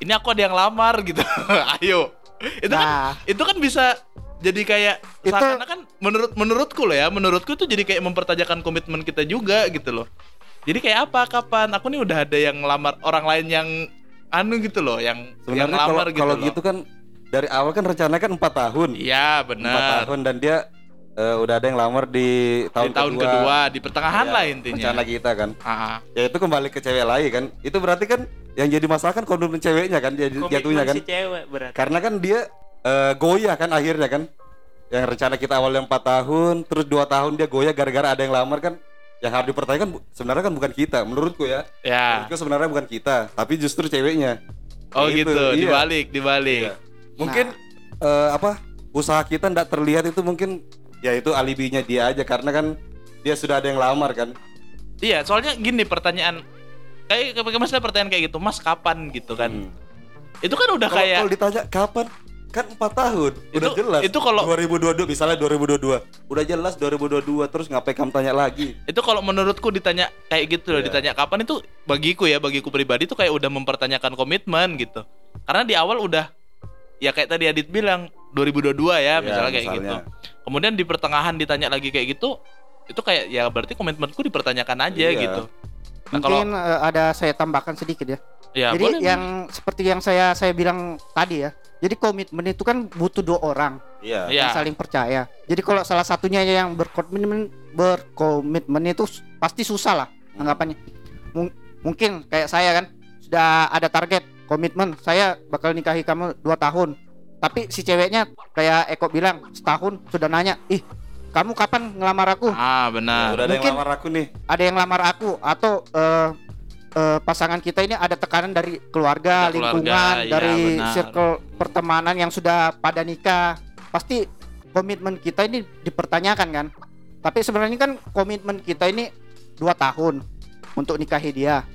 Ini aku ada yang lamar gitu. Ayo. Itu kan Nah, itu kan bisa jadi kayak Itu- seakan-akan menurut menurutku loh ya menurutku itu jadi kayak mempertanyakan komitmen kita juga gitu loh. Jadi kayak apa kapan? Aku nih udah ada yang ngelamar orang lain yang anu gitu loh yang yang sebenarnya kalau ngelamar gitu kalau loh. gitu kan dari awal kan rencananya kan empat tahun. Iya empat benar tahun dan dia eh, udah ada yang lamar di di tahun, tahun kedua, di pertengahan Ya, lah intinya. rencana kita kan. Ah, ya itu kembali ke cewek lain kan. Itu berarti kan yang jadi masalah kan komitmen ceweknya kan jadi jatuhnya kan. si cewek berarti. Karena kan dia eh, goyah kan akhirnya kan? Yang rencana kita awalnya empat tahun terus dua tahun dia goyah gara-gara ada yang lamar kan? Yang harus dipertanyakan sebenarnya kan bukan kita menurutku ya. Ya. Menurutku sebenarnya bukan kita tapi justru ceweknya. Oh Gitu, gitu iya. dibalik dibalik. Iya. mungkin eh, apa usaha kita ndak terlihat itu mungkin ya itu alibinya dia aja karena kan dia sudah ada yang lamar kan. Iya soalnya gini pertanyaan kayak misalnya pertanyaan kayak gitu mas kapan? gitu kan. Hmm. itu kan udah kalau kayak kalau ditanya kapan kan empat tahun udah Itu- jelas itu kalau- 2022 misalnya 2022 udah jelas 2022 terus ngapain kamu tanya lagi itu kalau menurutku ditanya kayak gitu loh Iya. ditanya kapan itu bagiku ya bagiku pribadi tuh kayak udah mempertanyakan komitmen gitu karena di awal udah ya kayak tadi Adit bilang 2022 ya, Ya, misalnya kayak misalnya. gitu kemudian di pertengahan ditanya lagi kayak gitu itu kayak ya berarti komitmenku dipertanyakan aja Iya. gitu nah kalau mungkin eh, ada saya tambahkan sedikit ya. Ya Jadi boleh yang seperti yang saya saya bilang tadi ya. Jadi komitmen itu kan butuh dua orang iya Iya. yang saling percaya. Jadi kalau salah satunya yang berkomitmen berkomitmen itu pasti susah lah anggapannya. Mung- mungkin kayak saya kan sudah ada target komitmen saya bakal nikahi kamu dua tahun. Tapi si ceweknya kayak Eko bilang setahun sudah nanya, ih kamu kapan ngelamar aku? ah benar udah ada yang mungkin- lamar aku nih ada yang lamar aku atau eh, eh, pasangan kita ini ada tekanan dari keluarga, Ada keluarga, lingkungan, iya, dari benar. circle pertemanan yang sudah pada nikah. Pasti komitmen kita ini dipertanyakan kan. Tapi sebenarnya kan komitmen kita ini dua tahun untuk nikahi dia.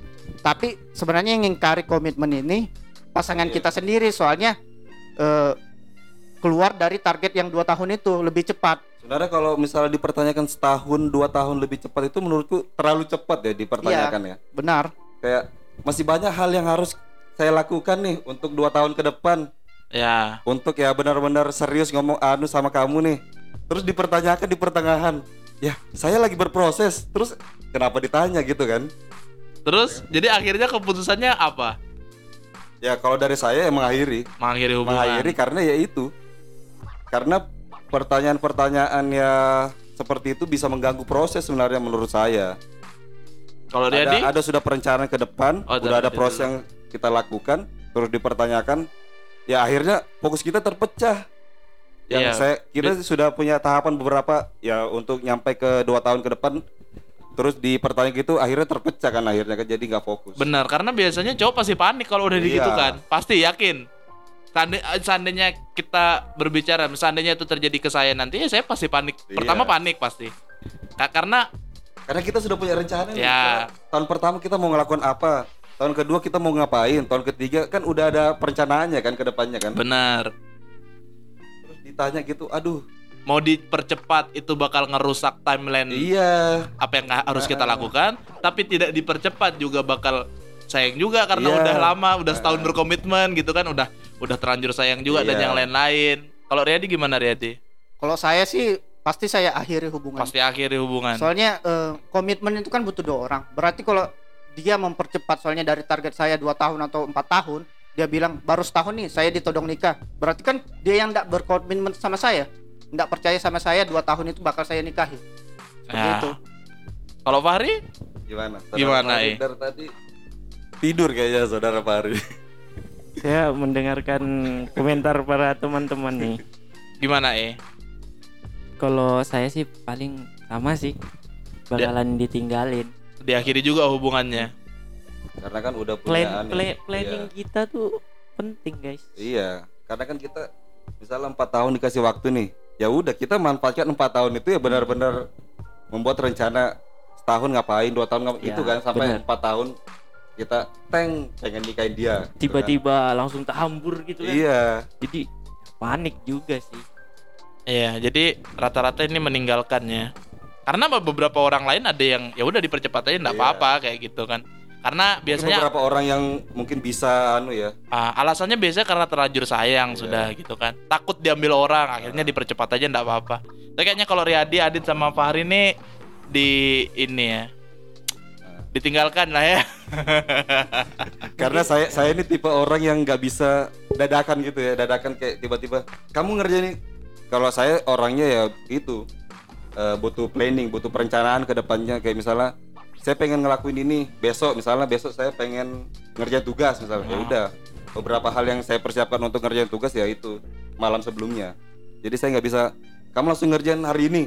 Tapi sebenarnya yang ngingkari komitmen ini pasangan Iya. kita sendiri soalnya eh, keluar dari target yang dua tahun itu lebih cepat. sebenarnya kalau misalnya dipertanyakan setahun dua tahun lebih cepat itu menurutku terlalu cepat ya dipertanyakan ya Benar. Kayak masih banyak hal yang harus saya lakukan nih untuk dua tahun ke depan. Ya. Untuk ya benar-benar serius ngomong anu sama kamu nih. Terus dipertanyakan di pertengahan. Ya saya lagi berproses. Terus kenapa ditanya gitu kan? Terus jadi akhirnya keputusannya apa? Ya kalau dari saya emang mengakhiri, Mengakhiri hubungan. mengakhiri karena ya itu, karena pertanyaan-pertanyaan ya seperti itu bisa mengganggu proses sebenarnya menurut saya. Kalau Riyadi? Ada, ada sudah perencanaan ke depan, Oh, udah ada proses yang kita lakukan, terus dipertanyakan, ya akhirnya fokus kita terpecah. Yang Iya. saya kita sudah punya tahapan beberapa ya untuk nyampe ke dua tahun ke depan, terus dipertanyakan gitu akhirnya terpecah kan akhirnya kan jadi nggak fokus. Benar, karena biasanya cowok pasti panik kalau udah gitu Iya. kan. Pasti yakin. Seandai- Seandainya kita berbicara, seandainya itu terjadi ke saya nanti, ya saya pasti panik. Iya. Pertama panik pasti. Ka- Karena Karena kita sudah punya rencana. Ya. Kita- Tahun pertama kita mau ngelakuin apa? Tahun kedua kita mau ngapain? Tahun ketiga kan udah ada perencanaannya kan ke depannya kan. benar, Terus ditanya gitu, aduh. mau dipercepat itu bakal ngerusak timeline Iya. apa yang harus kita lakukan, tapi tidak dipercepat juga bakal sayang juga karena Iya. udah lama, udah setahun berkomitmen gitu kan, udah udah terlanjur sayang juga dan Iya. yang lain-lain. Kalau Riyadi gimana Riyadi? Kalau saya sih pasti saya akhiri hubungan. Pasti akhiri hubungan. Soalnya eh, komitmen itu kan butuh dua orang. Berarti kalau dia mempercepat soalnya dari target saya dua tahun atau empat tahun, dia bilang baru setahun nih saya ditodong nikah. Berarti kan dia yang tidak berkomitmen sama saya, tidak percaya sama saya dua tahun itu bakal saya nikahi. Seperti Ya. itu. Kalau Fahri? Gimana? Saudara Gimana, Fahri eh? Dari tadi tidur kayaknya saudara Fahri. Saya mendengarkan komentar para teman-teman nih. Gimana eh? Kalau saya sih paling sama sih bakalan ditinggalin. Diakhiri juga hubungannya. Karena kan udah punya Plan aneh. pla- planning Iya. kita tuh penting guys. Iya, karena kan kita misalnya empat tahun dikasih waktu nih, ya udah kita manfaatkan empat tahun itu ya benar-benar membuat rencana setahun ngapain, dua tahun ngapain Ya, itu kan sampai empat tahun kita teng pengen nikahin dia. gitu kan. Tiba-tiba langsung terhambur gitu kan. Iya, Jadi panik juga sih. Iya, jadi rata-rata ini meninggalkannya. Karena beberapa orang lain ada yang ya udah dipercepat aja enggak Iya. apa-apa kayak gitu kan. Karena Mungkin biasanya beberapa orang yang mungkin bisa anu ya, ah, alasannya biasanya karena terlanjur sayang Iya. sudah gitu kan. Takut diambil orang, akhirnya dipercepat aja enggak apa-apa. Tapi kayaknya kalau Riyadi, Adit sama Fahri ini di ini ya. Ditinggalkan lah ya. karena saya saya ini tipe orang yang nggak bisa dadakan gitu ya, dadakan kayak tiba-tiba kamu ngerjain kalau saya orangnya ya itu eh, butuh planning, butuh perencanaan ke depannya. Kayak misalnya saya pengen ngelakuin ini besok. Misalnya besok saya pengen ngerjain tugas misalnya. Ya udah beberapa hal yang saya persiapkan untuk ngerjain tugas ya itu malam sebelumnya. Jadi saya nggak bisa kamu langsung ngerjain hari ini.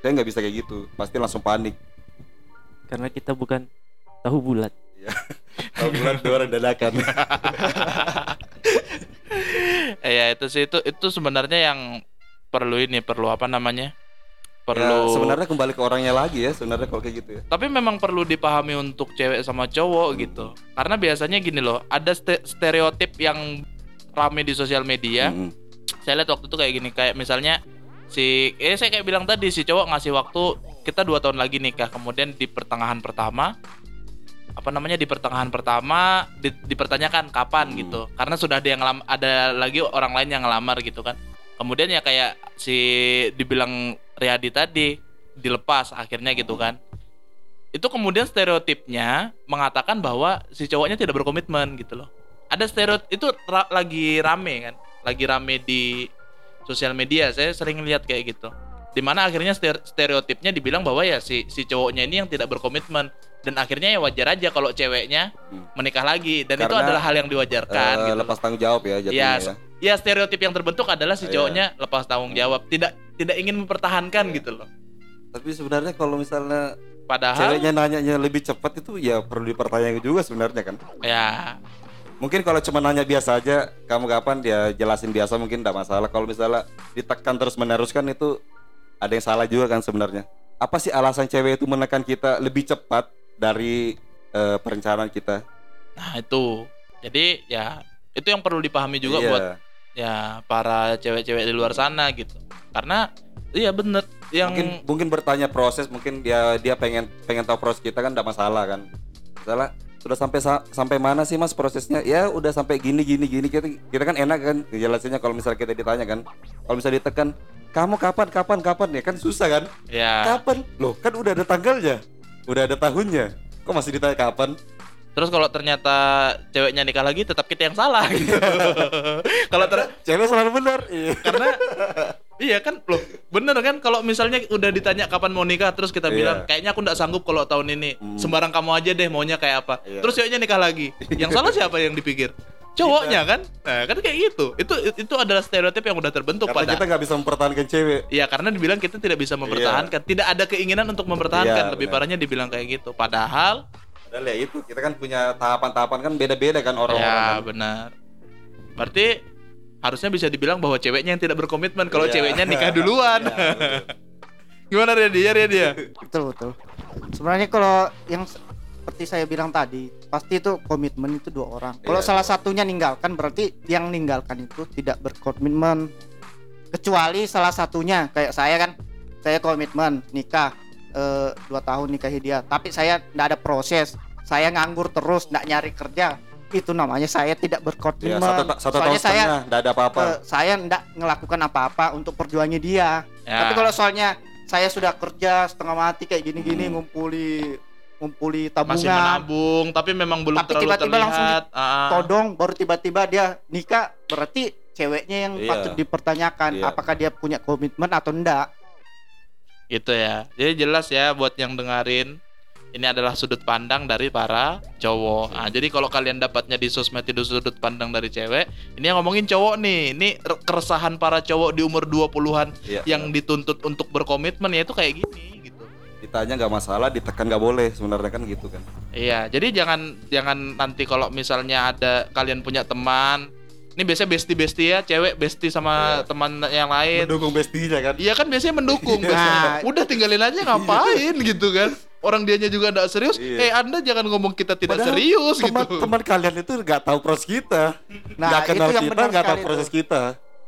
Saya nggak bisa kayak gitu. Pasti langsung panik. Karena kita bukan tahu bulat. ya kalau bulan dua orang dadakan. Eh, ya itu sih. Itu itu sebenarnya yang perlu ini perlu apa namanya? Perlu Ya, sebenarnya kembali ke orangnya lagi ya sebenarnya kalau kayak gitu ya tapi memang perlu dipahami untuk cewek sama cowok gitu karena biasanya gini loh ada ste- stereotip yang rame di sosial media Mm-mm. saya lihat waktu itu kayak gini kayak misalnya si eh saya kayak bilang tadi si cowok ngasih waktu kita dua tahun lagi nikah kemudian di pertengahan pertama apa namanya di pertengahan pertama di- dipertanyakan kapan Hmm. gitu karena sudah ada yang ngelam- ada lagi orang lain yang ngelamar gitu kan kemudian ya kayak si dibilang Riyadi tadi dilepas akhirnya gitu kan. Itu kemudian stereotipnya mengatakan bahwa si cowoknya tidak berkomitmen gitu loh. Ada stereotip itu ra- lagi rame kan lagi rame di sosial media. Saya sering lihat kayak gitu. Di mana akhirnya stere- stereotipnya dibilang bahwa ya si si cowoknya ini yang tidak berkomitmen. Dan akhirnya ya wajar aja kalau ceweknya Hmm. menikah lagi. Dan itu Karena, adalah hal yang diwajarkan Eh, gitu lepas tanggung jawab ya jadinya ya, ya. Ya stereotip yang terbentuk adalah si Iya. cowoknya lepas tanggung jawab tidak tidak ingin mempertahankan Iya. gitu loh Tapi sebenarnya kalau misalnya padahal ceweknya nanyanya lebih cepat itu ya perlu dipertanyakan juga sebenarnya kan. ya Mungkin kalau cuma nanya biasa aja, kamu kapan dia jelasin biasa mungkin tidak masalah. Kalau misalnya ditekan terus meneruskan itu ada yang salah juga kan sebenarnya. Apa sih alasan cewek itu menekan kita lebih cepat dari eh, perencanaan kita? nah itu jadi ya itu yang perlu dipahami juga Iya. buat ya para cewek-cewek di luar sana gitu. Karena iya bener yang mungkin mungkin bertanya proses mungkin dia dia pengen pengen tahu proses kita kan tidak masalah kan. Misalnya sudah sampai sa- sampai mana sih mas prosesnya? Ya udah sampai gini gini gini. Kita kita kan enak kan jelasinnya kalau misalnya kita ditanya kan. Kalau misalnya ditekan kamu kapan kapan kapan ya? Kan susah kan? Ya kapan? Loh kan udah ada tanggalnya udah ada tahunnya. Kok masih ditanya kapan Terus kalau ternyata ceweknya nikah lagi tetap kita yang salah gitu. kalau ter- Cewek selalu benar. Iya. karena iya kan loh bener kan kalau misalnya udah ditanya kapan mau nikah terus kita Iya. bilang kayaknya aku nggak sanggup kalau tahun ini Hmm. sembarang kamu aja deh maunya kayak apa Iya. terus ceweknya nikah lagi yang salah siapa yang dipikir cowoknya kan nah kan kayak gitu itu itu adalah stereotip yang udah terbentuk Karena pada kita nggak bisa mempertahankan cewek. Iya karena dibilang kita tidak bisa mempertahankan, tidak ada keinginan untuk mempertahankan. Iya, Lebih benar. parahnya dibilang kayak gitu. Padahal, Padahal ya itu kita kan punya tahapan-tahapan kan beda-beda kan orang-orang. ya kan. benar. Berarti harusnya bisa dibilang bahwa ceweknya yang tidak berkomitmen kalau Iya. ceweknya nikah duluan. Betul. Gimana dia dia dia dia? betul betul sebenarnya kalau yang se- seperti saya bilang tadi pasti itu komitmen itu dua orang kalau Iya. salah satunya ninggalkan berarti yang ninggalkan itu tidak berkomitmen kecuali salah satunya kayak saya kan saya komitmen nikah eh, dua tahun nikahi dia tapi saya tidak ada proses saya nganggur terus tidak nyari kerja itu namanya saya tidak Ya, berkomitmen satu, ta- satu tahun soalnya saya nggak ada apa-apa. eh, saya tidak ngelakukan apa-apa untuk perjuangannya dia Ya. tapi kalau soalnya saya sudah kerja setengah mati kayak gini-gini Hmm. ngumpuli ngumpuli masih tabungan, menabung, tapi memang belum Tapi terlalu tiba-tiba langsung terlihat. Ah. todong baru tiba-tiba dia nikah berarti ceweknya yang Iya. patut dipertanyakan Iya. apakah dia punya komitmen atau enggak. Itu ya. Jadi jelas ya buat yang dengerin ini adalah sudut pandang dari para cowok. Nah, jadi kalau kalian dapatnya di sosmed itu sudut pandang dari cewek, ini yang ngomongin cowok nih. Ini re- keresahan para cowok di umur 20-an Iya, yang dituntut untuk berkomitmen ya itu kayak gini gitu. ditanya nggak masalah, ditekan nggak boleh sebenarnya kan gitu kan. Iya, jadi jangan jangan nanti kalau misalnya ada kalian punya teman, ini biasanya bestie-bestie ya, cewek bestie sama Iya. teman yang lain. Mendukung bestinya kan. Iya kan biasanya mendukung Nah. biasanya. Udah tinggalin aja ngapain gitu kan. Orang dianya juga enggak serius. Iya. Eh Anda jangan ngomong kita tidak Padahal serius teman, gitu. Teman kalian itu nggak tahu proses kita, Nah, nggak kenal itu yang kita, nggak tahu proses tuh. kita.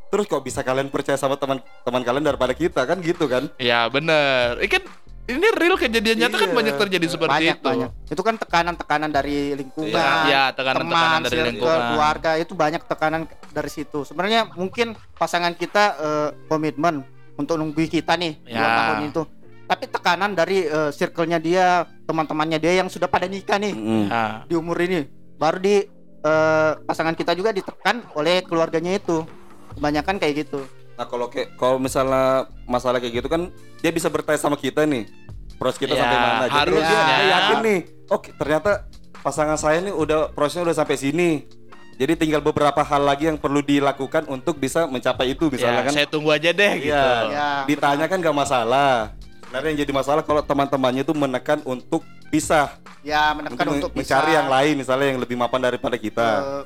Terus kok bisa kalian percaya sama teman teman kalian daripada kita kan gitu kan? Ya bener. Eh, kan ini real kejadian nyata kan Iya. banyak terjadi seperti banyak itu. banyak. Itu kan tekanan-tekanan dari lingkungan. Iya, iya, tekanan-tekanan teman, dari lingkungan. keluarga itu banyak tekanan dari situ. Sebenarnya mungkin pasangan kita eh, komitmen untuk nunggu kita nih dua Ya. tahun itu. Tapi tekanan dari eh, circle-nya dia, teman-temannya dia yang sudah pada nikah nih Mm. Di umur ini, baru di eh, pasangan kita juga ditekan oleh keluarganya itu. Kebanyakan kayak gitu. Nah kalau kayak kalau misalnya masalah kayak gitu kan dia bisa bertanya sama kita nih proses kita Ya, sampai mana. Jadi harusnya. dia, yakin nih. Oke ternyata pasangan saya nih udah prosesnya udah sampai sini. Jadi tinggal beberapa hal lagi yang perlu dilakukan untuk bisa mencapai itu misalnya ya, kan. saya tunggu aja deh gitu. Iya. Ya, Ditanya kan nggak masalah. Sebenarnya yang jadi masalah kalau teman-temannya itu menekan untuk pisah, Ya menekan untuk, untuk, mencari bisa, yang lain misalnya yang lebih mapan daripada kita. eh,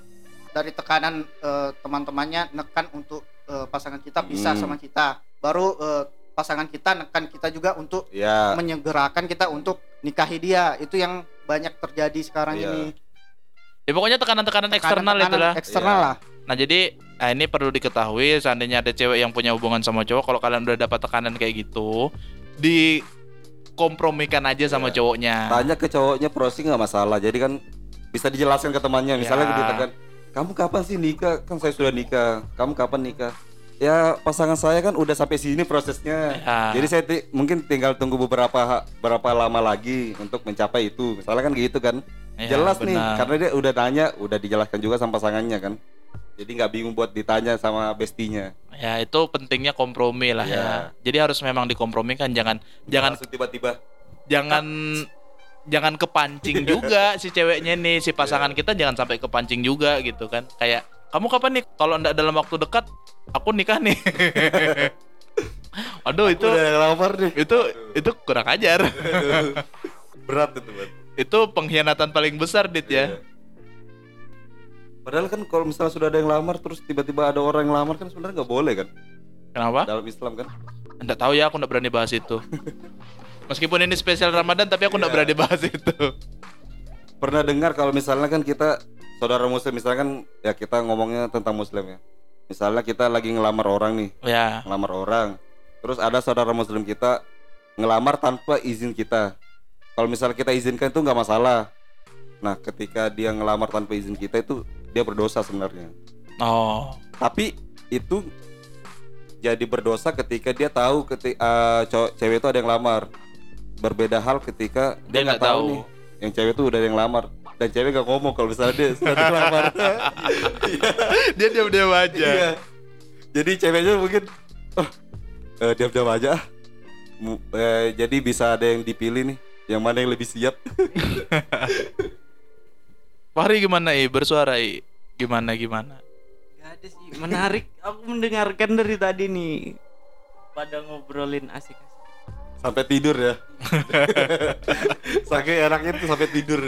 dari tekanan eh, teman-temannya nekan untuk eh, pasangan kita pisah Hmm. sama kita. Baru eh, pasangan kita nekan kita juga untuk ya, menyegerakan kita untuk nikahi dia. Itu yang banyak terjadi sekarang Iya. ini. Ya pokoknya tekanan-tekanan eksternal Tekanan-tekanan itulah. Eksternal Iya. lah. Nah jadi nah ini perlu diketahui seandainya ada cewek yang punya hubungan sama cowok kalau kalian udah dapat tekanan kayak gitu dikompromikan aja sama Iya. cowoknya. tanya ke cowoknya proses nggak masalah. Jadi kan bisa dijelaskan ke temannya. Misalnya Ya. ditekan, kamu kapan sih nikah? Kan saya sudah nikah. Kamu kapan nikah? Ya pasangan saya kan udah sampai sini prosesnya. Ya. Jadi saya ti- mungkin tinggal tunggu beberapa berapa lama lagi untuk mencapai itu. Misalnya kan gitu kan. Ya, Jelas nih, benar. karena dia udah tanya, udah dijelaskan juga sama pasangannya kan. Jadi nggak bingung buat ditanya sama bestinya. Ya itu pentingnya kompromi lah ya. Iya. Jadi harus memang dikompromikan jangan jangan Langsung tiba-tiba jangan jangan kepancing juga si ceweknya nih si pasangan Iya. kita jangan sampai kepancing juga gitu kan. Kayak kamu kapan nih? Kalau ndak dalam waktu dekat aku nikah nih. Aduh itu udah itu itu kurang ajar. Berat itu, Bang. itu pengkhianatan paling besar dit ya. Iya. Padahal kan kalau misalnya sudah ada yang lamar terus tiba-tiba ada orang yang lamar kan sebenarnya nggak boleh kan Kenapa? dalam Islam kan. Enggak tahu ya, aku enggak berani bahas itu. Meskipun ini spesial Ramadan tapi aku enggak Iya. berani bahas itu. Pernah dengar kalau misalnya kan kita saudara muslim misalkan ya kita ngomongnya tentang muslim ya. Misalnya kita lagi ngelamar orang nih, Ya. ngelamar orang. Terus ada saudara muslim kita ngelamar tanpa izin kita. Kalau misalnya kita izinkan itu nggak masalah. Nah, ketika dia ngelamar tanpa izin kita itu dia berdosa sebenarnya. Oh. Tapi itu jadi berdosa ketika dia tahu ketika cewek itu ada yang lamar. Berbeda hal ketika Dia dia nggak tahu tahu. nih yang cewek itu udah ada yang lamar. dan cewek gak ngomong kalau misalnya dia sudah terlamar. Dia diam-diam aja. Iya. Jadi ceweknya mungkin oh, eh, diam-diam aja. ah. Eh, jadi bisa ada yang dipilih nih, yang mana yang lebih siap. Fahri gimana i bersuara i gimana gimana Gak ada sih menarik aku mendengarkan dari tadi nih pada ngobrolin asik-asik sampai tidur ya. Saking enaknya tuh sampai tidur.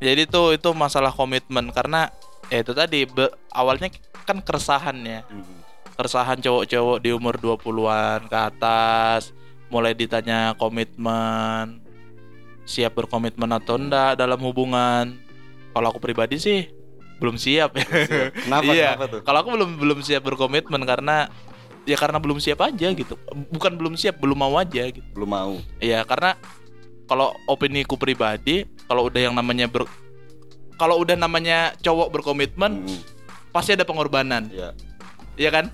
jadi tuh itu masalah komitmen karena ya itu tadi be- awalnya kan keresahan ya Hmm. keresahan cowok-cowok di umur 20-an ke atas mulai ditanya komitmen siap berkomitmen atau enggak dalam hubungan kalau aku pribadi sih belum siap ya Kenapa? iya Kenapa tuh? kalau aku belum belum siap berkomitmen karena ya karena belum siap aja gitu bukan belum siap belum mau aja gitu Belum mau. Iya, karena kalau opini ku pribadi, kalau udah yang namanya ber kalau udah namanya cowok berkomitmen, Hmm. pasti ada pengorbanan. Iya. Iya kan?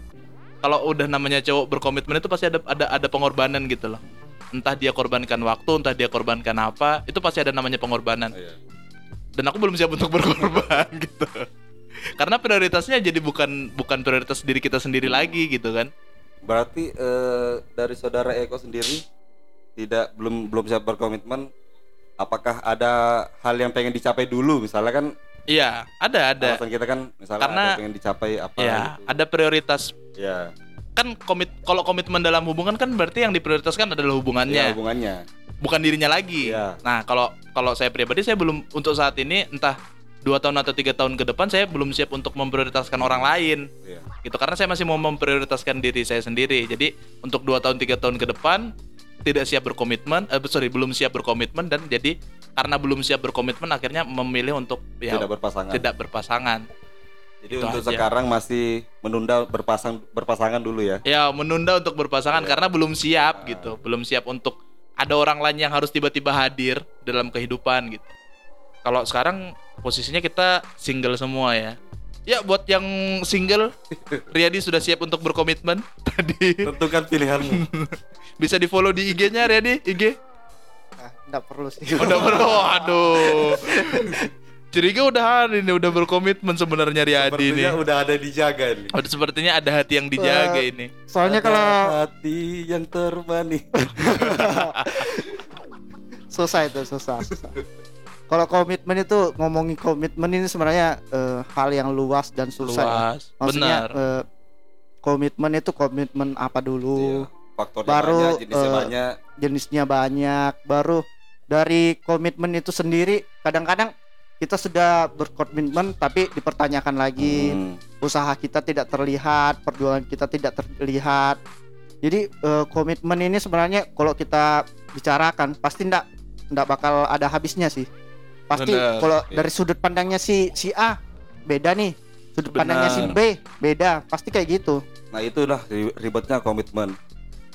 Kalau udah namanya cowok berkomitmen itu pasti ada ada ada pengorbanan gitu loh. Entah dia korbankan waktu, entah dia korbankan apa, itu pasti ada namanya pengorbanan. Iya. Dan aku belum siap untuk berkorban gitu. Karena prioritasnya jadi bukan bukan prioritas diri kita sendiri lagi gitu kan. Berarti eh, dari saudara Eko sendiri tidak belum belum siap berkomitmen. Apakah ada hal yang pengen dicapai dulu? Misalnya kan Iya, ada ada. alasan kita kan misalnya Karena- ada pengen dicapai apa Ya, gitu. ada prioritas Ya, kan komit kalau komitmen dalam hubungan kan berarti yang diprioritaskan adalah ya hubungannya hubungannya. bukan dirinya lagi Iya. nah kalau kalau saya pribadi saya belum untuk saat ini entah dua tahun atau tiga tahun ke depan saya belum siap untuk memprioritaskan orang lain Iya. gitu karena saya masih mau memprioritaskan diri saya sendiri jadi untuk dua tahun tiga tahun ke depan tidak siap berkomitmen eh sorry belum siap berkomitmen dan jadi karena belum siap berkomitmen akhirnya memilih untuk ya Tidak berpasangan. tidak berpasangan Jadi Itu untuk aja. sekarang masih menunda berpasang berpasangan dulu ya. ya menunda untuk berpasangan Iya. karena belum siap gitu belum siap untuk ada orang lain yang harus tiba-tiba hadir dalam kehidupan gitu kalau sekarang posisinya kita single semua ya ya buat yang single Riyadi sudah siap untuk berkomitmen tadi Tentukan pilihanmu. bisa di follow di IG-nya Riyadi IG Nah, nggak perlu sih. udah ber aduh curiga udah ini udah berkomitmen sebenarnya Riyadi ini Sepertinya udah ada dijaga nih. Oh, sepertinya ada hati yang dijaga ini Soalnya Ada kalau hati yang termani. susah itu susah. susah. Kalau komitmen itu ngomongin komitmen ini sebenarnya eh, hal yang luas dan susah. ya. luas Maksudnya benar eh, komitmen itu komitmen apa dulu? Iya. Faktornya Baru, banyak, jenisnya eh, banyak. jenisnya banyak baru dari komitmen itu sendiri kadang-kadang kita sudah berkomitmen tapi dipertanyakan lagi Hmm. usaha kita tidak terlihat perjuangan kita tidak terlihat jadi eh, komitmen ini sebenarnya kalau kita bicarakan pasti ndak ndak bakal ada habisnya sih pasti kalau iya. dari sudut pandangnya si si A beda nih sudut Benar. pandangnya si B beda pasti kayak gitu Nah itulah ri- ribetnya komitmen.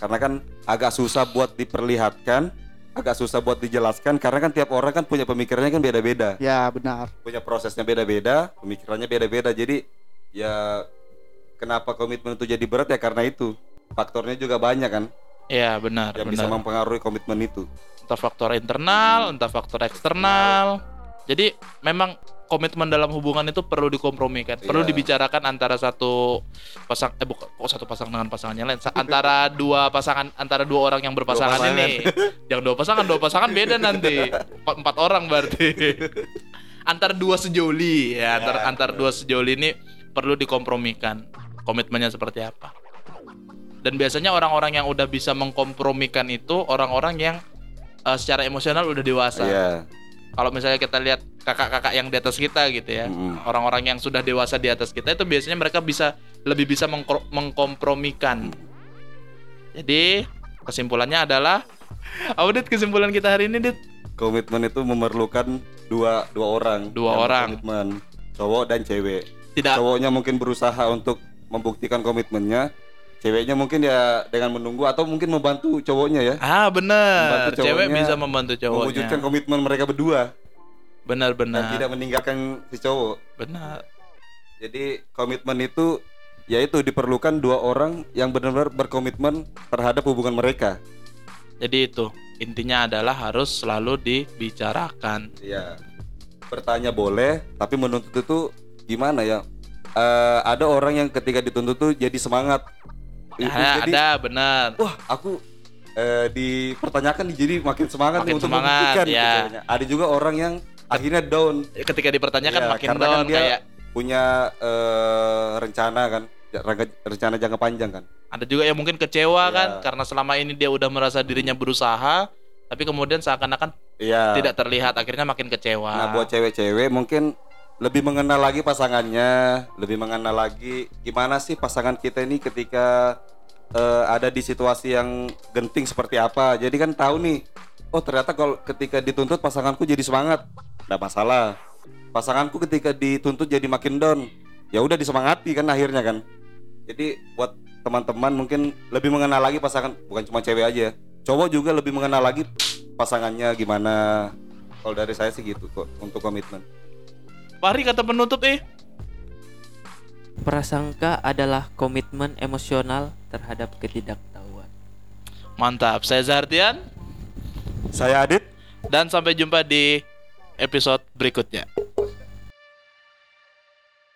Karena kan agak susah buat diperlihatkan, agak susah buat dijelaskan. Karena kan tiap orang kan punya pemikirannya kan beda-beda, ya benar punya prosesnya beda-beda, pemikirannya beda-beda. Jadi ya kenapa komitmen itu jadi berat ya karena itu. Faktornya juga banyak kan ya benar yang bisa benar mempengaruhi komitmen itu. Entah faktor internal, entah faktor eksternal. Jadi memang komitmen dalam hubungan itu perlu dikompromikan, perlu Iya. dibicarakan antara satu pasang eh bukan kok satu pasang dengan pasangannya lain, antara dua pasangan antara dua orang yang berpasangan pasangan. ini. yang dua pasangan, dua pasangan beda nanti. Empat, empat orang berarti. antar dua sejoli ya, antar Ya, antar betul. dua sejoli ini perlu dikompromikan. Komitmennya seperti apa? Dan biasanya orang-orang yang udah bisa mengkompromikan itu orang-orang yang eh, secara emosional udah dewasa. Iya. Kalau misalnya kita lihat kakak-kakak yang di atas kita gitu ya, orang-orang yang sudah dewasa di atas kita itu biasanya mereka bisa lebih bisa mengkompromikan. Jadi kesimpulannya adalah, apa Dit kesimpulan kita hari ini Dit? Komitmen itu memerlukan dua dua orang. Dua orang. Komitmen cowok dan cewek. Tidak cowoknya mungkin berusaha untuk membuktikan komitmennya ceweknya mungkin ya dengan menunggu atau mungkin membantu cowoknya ya. Ah benar, cewek bisa membantu mewujudkan cowoknya. komitmen mereka berdua. Dan Benar-benar, tidak meninggalkan si cowok. Benar. jadi komitmen itu yaitu diperlukan dua orang yang benar-benar berkomitmen terhadap hubungan mereka. Jadi itu intinya adalah harus selalu dibicarakan. iya. Bertanya boleh tapi menuntut itu gimana ya? Eh, ada orang yang ketika dituntut tuh jadi semangat Ada, jadi ada benar. wah aku eh, dipertanyakan jadi makin semangat Makin nih untuk semangat, membuktikan ya. gitu. ada juga orang yang akhirnya down Ketika dipertanyakan Iya, makin karena down kan dia kayak punya eh, rencana kan rencana- jangka panjang kan ada juga yang mungkin kecewa Iya. kan karena selama ini dia udah merasa dirinya berusaha tapi kemudian seakan-akan Iya. tidak terlihat akhirnya makin kecewa. Nah, buat cewek-cewek mungkin lebih mengenal lagi pasangannya, lebih mengenal lagi gimana sih pasangan kita ini ketika eh, ada di situasi yang genting seperti apa. Jadi kan tahu nih, oh ternyata kalau ketika dituntut pasanganku jadi semangat, nggak masalah. Pasanganku ketika dituntut jadi makin down, ya udah disemangati kan akhirnya kan. Jadi buat teman-teman mungkin lebih mengenal lagi pasangan, bukan cuma cewek aja. Cowok juga lebih mengenal lagi pasangannya gimana. Kalau dari saya sih gitu kok untuk komitmen. Fahri kata penutup eh Prasangka adalah komitmen emosional terhadap ketidaktahuan. mantap. Saya Zardian Saya Adit. dan sampai jumpa di episode berikutnya.